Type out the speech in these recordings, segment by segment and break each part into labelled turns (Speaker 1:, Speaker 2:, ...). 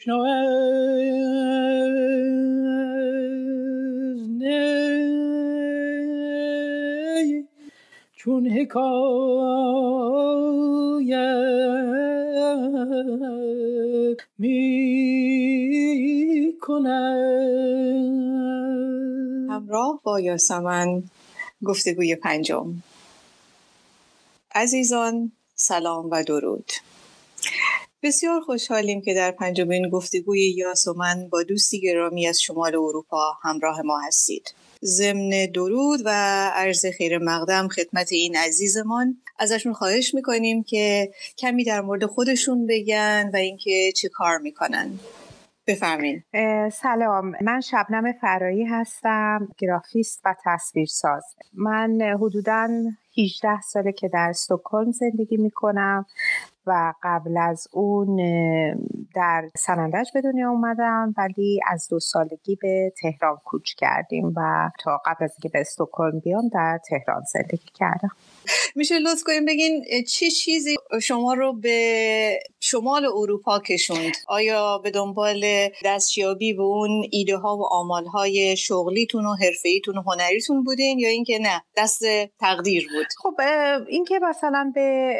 Speaker 1: چون حکایت می
Speaker 2: همراه با یاسمن گفتگوی پنجم. عزیزان سلام و درود. بسیار خوشحالیم که در پنجمین گفتگوی یاس و من با دوستی گرامی از شمال اروپا همراه ما هستید. ضمن درود و عرض خیر مقدم خدمت این عزیزمان. ازشون خواهش می‌کنیم که کمی در مورد خودشون بگن و اینکه چه کار می‌کنن. بفرمین
Speaker 3: سلام. من شبنم فرایی هستم گرافیست و تصویرساز. من حدودا 18 ساله که در استکهلم زندگی می‌کنم. و قبل از اون در سنندج به دنیا اومدم ولی از دو سالگی به تهران کوچ کردیم و تا قبل از اینکه به استکهلم بیام در تهران زندگی کردم.
Speaker 2: میشه لطف کنیم بگین چه چیزی شما رو به شمال اروپا کشوند؟ آیا به دنبال دستیابی به اون ایده ها و آمال های شغلیتون و حرفیتون و هنریتون بودین یا اینکه نه دست تقدیر بود؟
Speaker 3: خب اینکه مثلا به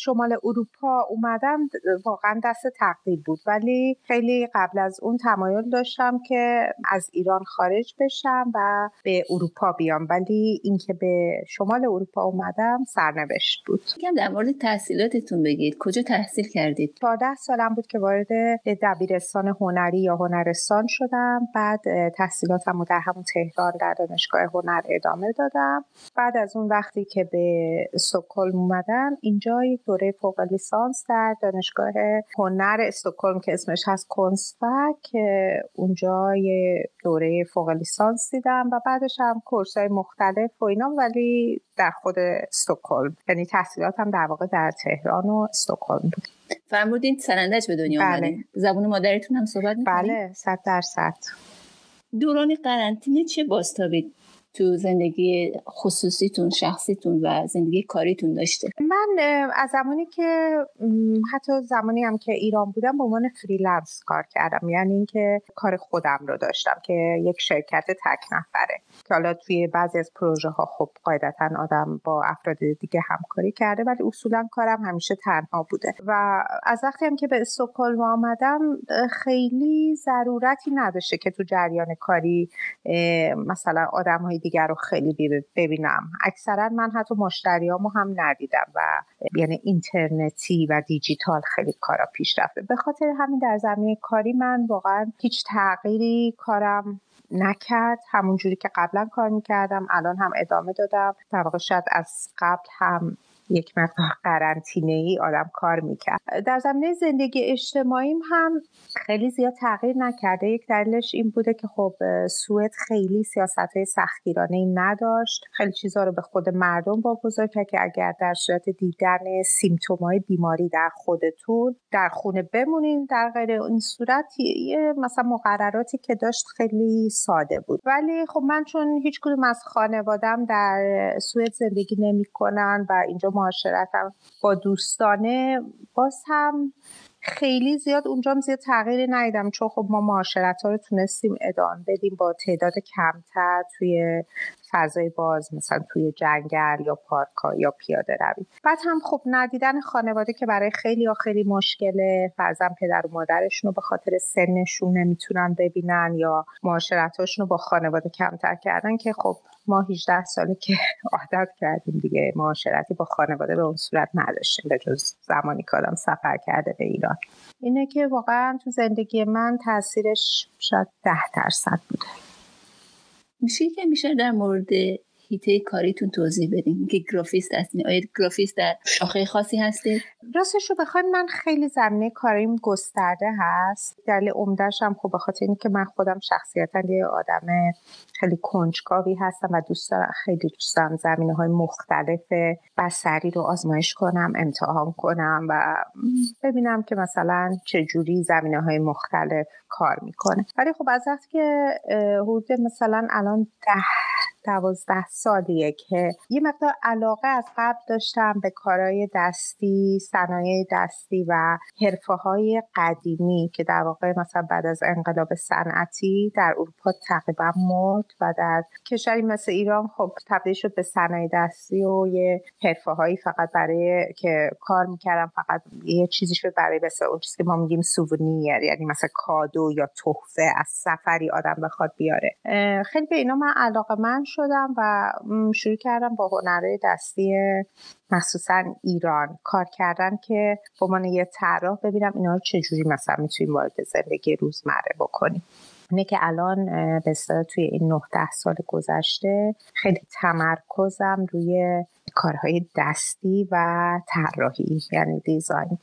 Speaker 3: شمال اروپا اومدم واقعا دست تقدیر بود. ولی خیلی قبل از اون تمایل داشتم که از ایران خارج بشم و به اروپا بیام. ولی اینکه به شمال اروپا اومدم سرنوشت بود.
Speaker 4: کم در مورد تحصیلاتتون بگید. کجا تحصیل کردید؟
Speaker 3: 14 سالم بود که وارد دبیرستان هنری یا هنرستان شدم. بعد تحصیلاتم رو در همون تهران در دانشگاه هنر ادامه دادم. بعد از اون وقتی که به استکهلم اومدم اینجا یک دوره فوق لیسانس در دانشگاه هنر استکهلم که اسمش هست کنستفک که اونجا یه دوره فوق لیسانس دیدم. و بعدش هم کورس های مختلف و اینا ولی در خود استکهلم یعنی تحصیلاتم در واقع در تهران و استکهلم بود
Speaker 4: فرمودین سنندج به دنیا بله. زبون مادریتون هم صحبت می‌کنید؟
Speaker 3: بله صد درصد
Speaker 4: دوران قرنطینه چه بازتابی تو زندگی خصوصیتون شخصیتون و زندگی کاریتون داشته؟
Speaker 3: من از زمانی که حتی زمانی هم که ایران بودم به عنوان freelance کار کردم. یعنی اینکه کار خودم رو داشتم که یک شرکت تک نفره. که حالا توی بعضی از پروژه ها خب قاعدتا آدم با افراد دیگه همکاری کرده ولی اصولا کارم همیشه تنها بوده. و از وقتی هم که به استکهلم آمدم خیلی ضرورتی نداشته که تو جریان کاری مثلا آدم دیگر رو خیلی ببینم. اکثرا من حتی مشتریامو هم ندیدم و یعنی اینترنتی و دیجیتال خیلی کارا پیش رفته به خاطر همین در زمینه کاری من واقعا هیچ تغییری کارم نکرد. همونجوری که قبلا کار می‌کردم الان هم ادامه دادم. در واقع شاید از قبل هم یک مقدار قرنطینه ای آدم کار می‌کرد. در زمینه زندگی اجتماعیم هم خیلی زیاد تغییر نکرده. یک دلیلش این بوده که خب سوئد خیلی سیاست های سختگیرانه ای نداشت. خیلی چیزها رو به خود مردم واگذار کرد که اگر در صورت دیدن سیمتوم های بیماری در خودتون در خونه بمونین در غیر این صورت یه مثلا مقرراتی که داشت خیلی ساده بود. ولی خب من چون هیچ کدوم از خانوادم در سوئد زندگی نمی‌کنن و اینجا معاشرتم با دوستانه باز هم خیلی زیاد اونجا زیاد تغییری ندیدم چون خب ما معاشرت ها رو تونستیم ادامه بدیم با تعداد کمتر توی فضای باز مثلا توی جنگل یا پارک یا پیاده روی. بعد هم خب ندیدن خانواده که برای خیلی یا خیلی مشکله. بعضا پدر و مادرشون رو به خاطر سنشون نمی‌تونن ببینن یا معاشرتاشون رو با خانواده کمتر کردن که خب ما 18 ساله که عادت کردیم دیگه. معاشرتی با خانواده به اون صورت نداشتیم به جز زمانی که آدم سفر کرده به ایران. اینه که واقعا تو زندگی من تاثیرش شاید ده درصد بوده.
Speaker 4: میشه که میشه در مورد هیته کاریتون توضیح بدین. که گرافیست هستین آیا گرافیست در شاخه خاصی هستید
Speaker 3: راستش رو بخوایم من خیلی زمینه کاریم گسترده هست. دلیل عمدهش هم خب به خاطر اینکه من خودم شخصیتا یه آدم خیلی کنجکاوی هستم و دوست دارم خیلی دوست دارم زمینه های مختلف بسری رو آزمایش کنم امتحان کنم و ببینم که مثلا چجوری زمینه های مختلف کار می‌کنه. ولی خب از وقتی که حدود مثلا الان ده دوازده سالیه که یه مقدار علاقه از قبل داشتم به کارهای دستی صنایع دستی و حرفه های قدیمی که در واقع مثلا بعد از انقلاب صنعتی در اروپا تقریبا مرد و در کشوری مثل ایران خب تبدیل شد به صنایع دستی و یه حرفه هایی فقط برای که کار می‌کردم فقط یه چیزی شد برای مثل اون چیزی که ما میگیم سوونیر یعنی مثلا کادو یا تحفه از سفری آدم بخواد بیاره. خیلی به اینا من علاقه من شدم و شروع کردم با هنرهای دستی مخصوصا ایران کار کردن که با من یه طراح ببینم اینا رو چجوری مثلا می‌تونیم وارد زندگی روزمره بکنیم. اینه که الان به توی این 19 سال گذشته خیلی تمرکزم روی کارهای دستی و طراحی یعنی دیزاین.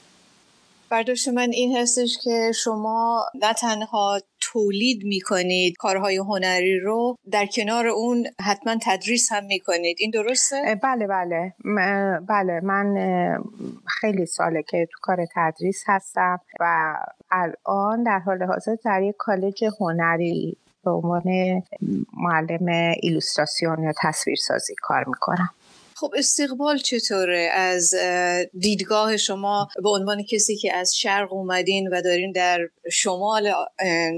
Speaker 2: برداشت من این هستش که شما نه تنها تولید می‌کنید کارهای هنری رو در کنار اون حتما تدریس هم می‌کنید. این درسته؟
Speaker 3: بله بله. بله. من خیلی ساله که تو کار تدریس هستم و الان در حال حاضر در یک کالج هنری به عنوان معلم ایلوستراسیون یا تصویرسازی کار می‌کنم.
Speaker 2: خب استقبال چطوره؟ از دیدگاه شما به عنوان کسی که از شرق اومدین و دارین در شمال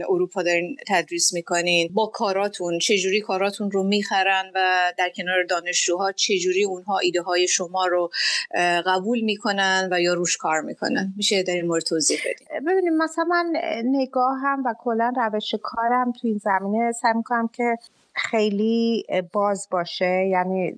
Speaker 2: اروپا دارین تدریس می‌کنین با کاراتون چجوری کاراتون رو می‌خرن و در کنار دانشجوها چجوری اونها ایده های شما رو قبول می‌کنن و یا روش کار می‌کنن؟ میشه در این مورد توضیح بدین.
Speaker 3: ببینیم مثلا من نگاهم و کلا روش کارم تو این زمینه سعی می‌کنم که خیلی باز باشه. یعنی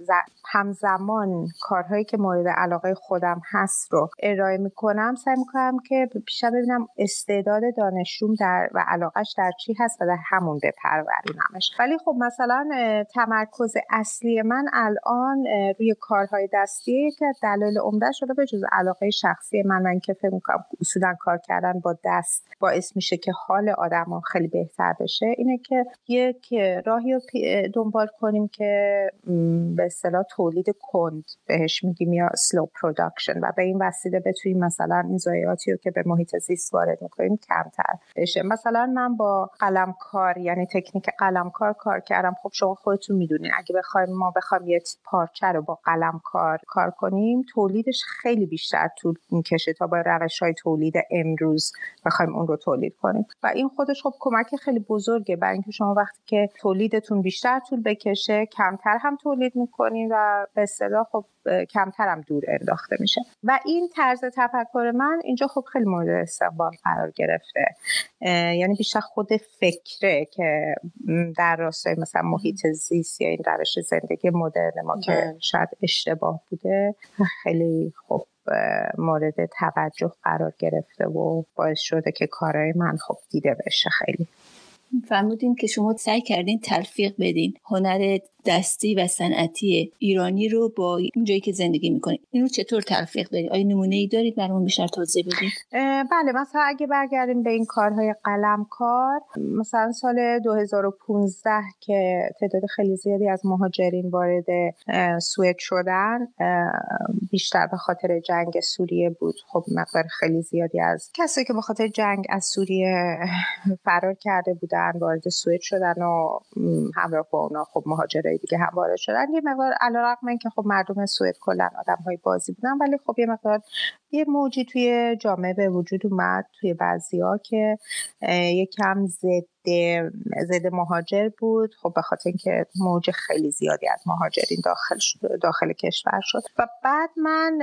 Speaker 3: همزمان کارهایی که مورد علاقه خودم هست رو ارائه می‌کنم. سعی می‌کنم که پیشا ببینم استعداد دانشجوم در و علاقش در چی هست و در همون بپرورونمش. ولی خب مثلا تمرکز اصلی من الان روی کارهای دستیه که دلایل عمده‌ش به جز علاقه شخصی من من که فکر می‌کنم اصولا کار کردن با دست باعث میشه که حال آدم خیلی بهتر بشه اینه که یک راهی دنبال کنیم که به اصطلاح تولید کند بهش میگیم یا slow production و به این وسیله بتونیم مثلا این ضایعاتی رو که به محیط زیست وارد می‌کنیم کمتر بشه. مثلا من با قلمکار یعنی تکنیک قلمکار کار کردم. خب شما خودتون می‌دونین اگه بخوایم ما بخوایم یه پارچه رو با قلمکار کار کنیم تولیدش خیلی بیشتر طول می‌کشه تا با روش های تولید امروز بخوایم اون رو تولید کنیم. و این خودش خب کمک خیلی بزرگه. برای اینکه شما وقتی که تولیدتون بیشتر طول بکشه کمتر هم تولید می‌کنین و به اصطلاح خب کمتر هم دور انداخته میشه. و این طرز تفکر من اینجا خب خیلی مورد استقبال قرار گرفته. یعنی بیشتر خود فکره که در راستای مثلا محیط زیست یا این روش زندگی مدرن ما که بله. شاید اشتباه بوده خیلی خب مورد توجه قرار گرفته و باعث شده که کارهای من خب دیده بشه خیلی.
Speaker 4: فرمودین که شما سعی کردین تلفیق بدین. هنر دستی و صنعتی ایرانی رو با اینجایی که زندگی می‌کنید اینو چطور تلفیق دارید آیا نمونه ای دارید برامون بیشتر توضیح بدید
Speaker 3: بله مثلا اگه برگردیم به این کارهای قلمکار مثلا سال 2015 که تعداد خیلی زیادی از مهاجرین وارد سوئد شدن بیشتر به خاطر جنگ سوریه بود. خب مقدار خیلی زیادی از کسایی که به خاطر جنگ از سوریه فرار کرده بودن وارد سوئد شدن و همراه با اونا خب مهاجر دیگه هم وارد شدن یه مقدار علیرغم که خب مردم سوئد کلا آدم های بازی بودن ولی خب یه مقدار یه موجی توی جامعه به وجود اومد توی بعضیا که یکم ضد ضد مهاجر بود. خب به خاطر اینکه موج خیلی زیادی از مهاجرین داخل داخل کشور شد. و بعد من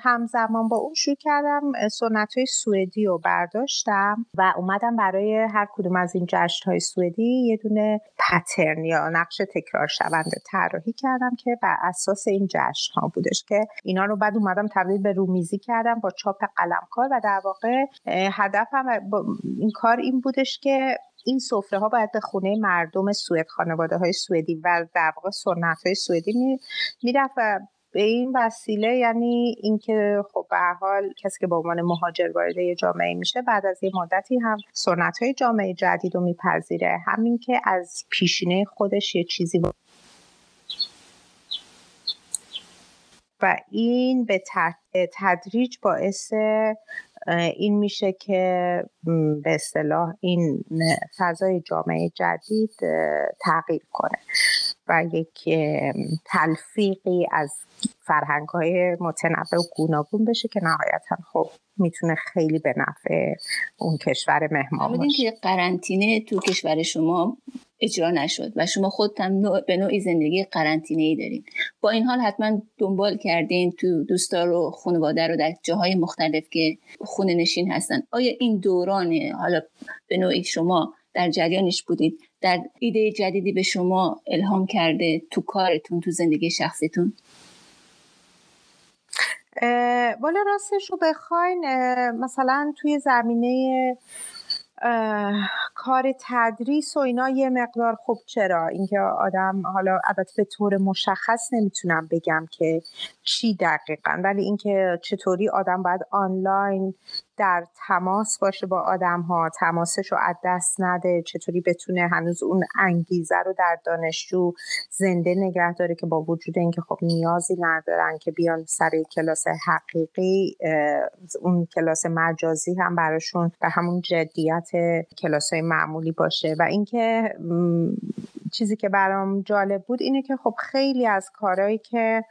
Speaker 3: همزمان با اون شروع کردم سنت های سوئدی رو برداشتم و اومدم برای هر کدوم از این جشن های سوئدی یه دونه پترن یا نقش تکرار شونده طراحی کردم که بر اساس این جشن ها بودش که اینا رو بعد اومدم تبدیل به رومیزی کردم با چاپ قلمکار و در واقع هدفم این کار این بودش که این سفره ها باید به خونه مردم سوئد خانواده های سوئدی و در واقع سنت های سوئدی می‌رفت و به این وسیله یعنی اینکه خب به حال کسی که به عنوان مهاجر وارد یه جامعه میشه بعد از یه مدتی هم سنت های جامعه جدید رو میپذیره. همین که از پیشینه خودش یه چیزی و این به تدریج باعث این میشه که به اصطلاح این فضای جامعه جدید تغییر کنه و یک تلفیقی از فرهنگ های متنوع و گوناگون بشه که نهایتا خب می‌تونه خیلی به نفع اون کشور مهمان باشه
Speaker 4: که قرنطینه تو کشور شما اجرا نشد و شما خود هم به نوعی زندگی قرنطینه ای دارین. با این حال حتما دنبال کردین تو دوستار و خانواده رو در جاهای مختلف که خونه نشین هستن. آیا این دوران حالا به نوعی شما در جریانش بودید در ایده جدیدی به شما الهام کرده تو کارتون تو زندگی شخصیتون؟
Speaker 3: والا راستش رو بخواین مثلا توی زمینه کار تدریس و اینا یه مقدار خوب چرا؟ اینکه آدم حالا البته به طور مشخص نمی‌تونم بگم که چی دقیقا ولی اینکه چطوری آدم باید آنلاین در تماس باشه با آدم ها تماسش رو از دست نده چطوری بتونه هنوز اون انگیزه رو در دانشجو زنده نگه داره که با وجود اینکه خب نیازی ندارن که بیان سر کلاس حقیقی اون کلاس مجازی هم براشون به همون جدیت کلاس های معمولی باشه. و اینکه چیزی که برام جالب بود اینه که خب خیلی از کارهایی که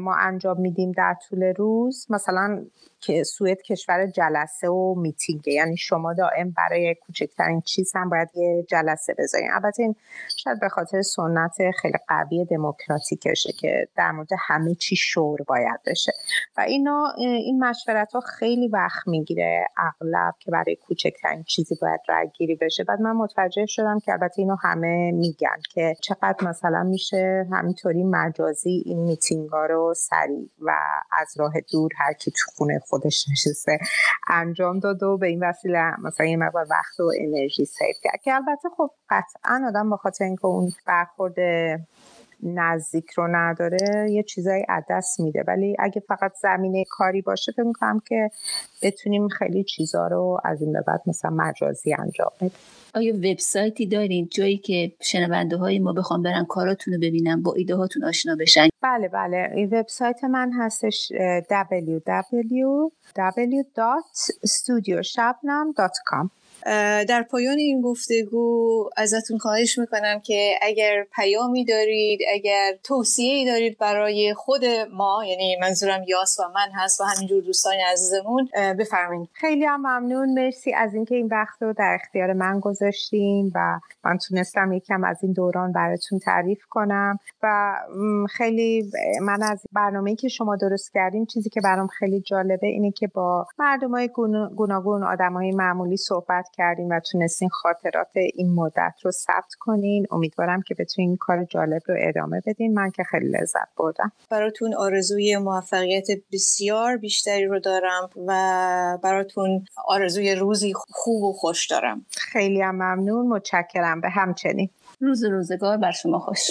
Speaker 3: ما انجام میدیم در طول روز مثلا که سوئد کشور جلسه و میتینگه. یعنی شما دائم برای کوچکترین چیز هم باید یه جلسه بذارین. البته این شاید به خاطر سنت خیلی قوی دموکراتیکشه که در مورد همه چی شور باید بشه. و اینا این مشورت ها خیلی وقت می‌گیره اغلب که برای کوچکترین چیزی باید رای گیری بشه. بعد من متوجه شدم که البته اینو همه میگن که چقدر مثلا میشه همینطوری مجازی این میتینگا رو سریع و از راه دور هر کی تو خونه خودش نشسته انجام داد و به این وسیله مثلا یه مقدار وقت و انرژی سیف کرد. که البته خب قطعا آدم به خاطر اینکه اون برخورد نزدیک رو نداره یه چیزایی از دست میده. ولی اگه فقط زمینه کاری باشه فکر می‌کنم که بتونیم خیلی چیزا رو از این به بعد مثلا مجازی انجام بدیم.
Speaker 4: آیا وبسایتی دارین جایی که شنونده های ما بخوام برن کاراتون رو ببینن با ایده هاتون آشنا بشن.
Speaker 3: بله بله. این وبسایت من هستش www.studioshabnam.com
Speaker 2: در پایان این گفتگو ازتون خواهش می‌کنم که اگر پیامی دارید اگر توصیه دارید برای خود ما یعنی منظورم یاس و من هست و همینجور دوستان عزیزمون بفرمایید.
Speaker 3: خیلی هم ممنون. مرسی از اینکه این وقت رو در اختیار من گذاشتین و من تونستم یکم از این دوران براتون تعریف کنم و خیلی من از برنامه که شما درست کردین چیزی که برام خیلی جالبه اینه که با مردم های گوناگون آدم های معمولی صحبت کردین و تونستین خاطرات این مدت رو ثبت کنین. امیدوارم که بتونین کار جالب رو ادامه بدین. من که خیلی لذت بردم.
Speaker 2: براتون آرزوی موفقیت بسیار بیشتری رو دارم و براتون آرزوی روزی خوب و خوش دارم.
Speaker 3: خیلی هم ممنون. متشکرم. به همچنین.
Speaker 4: روز روزگار بر شما خوش.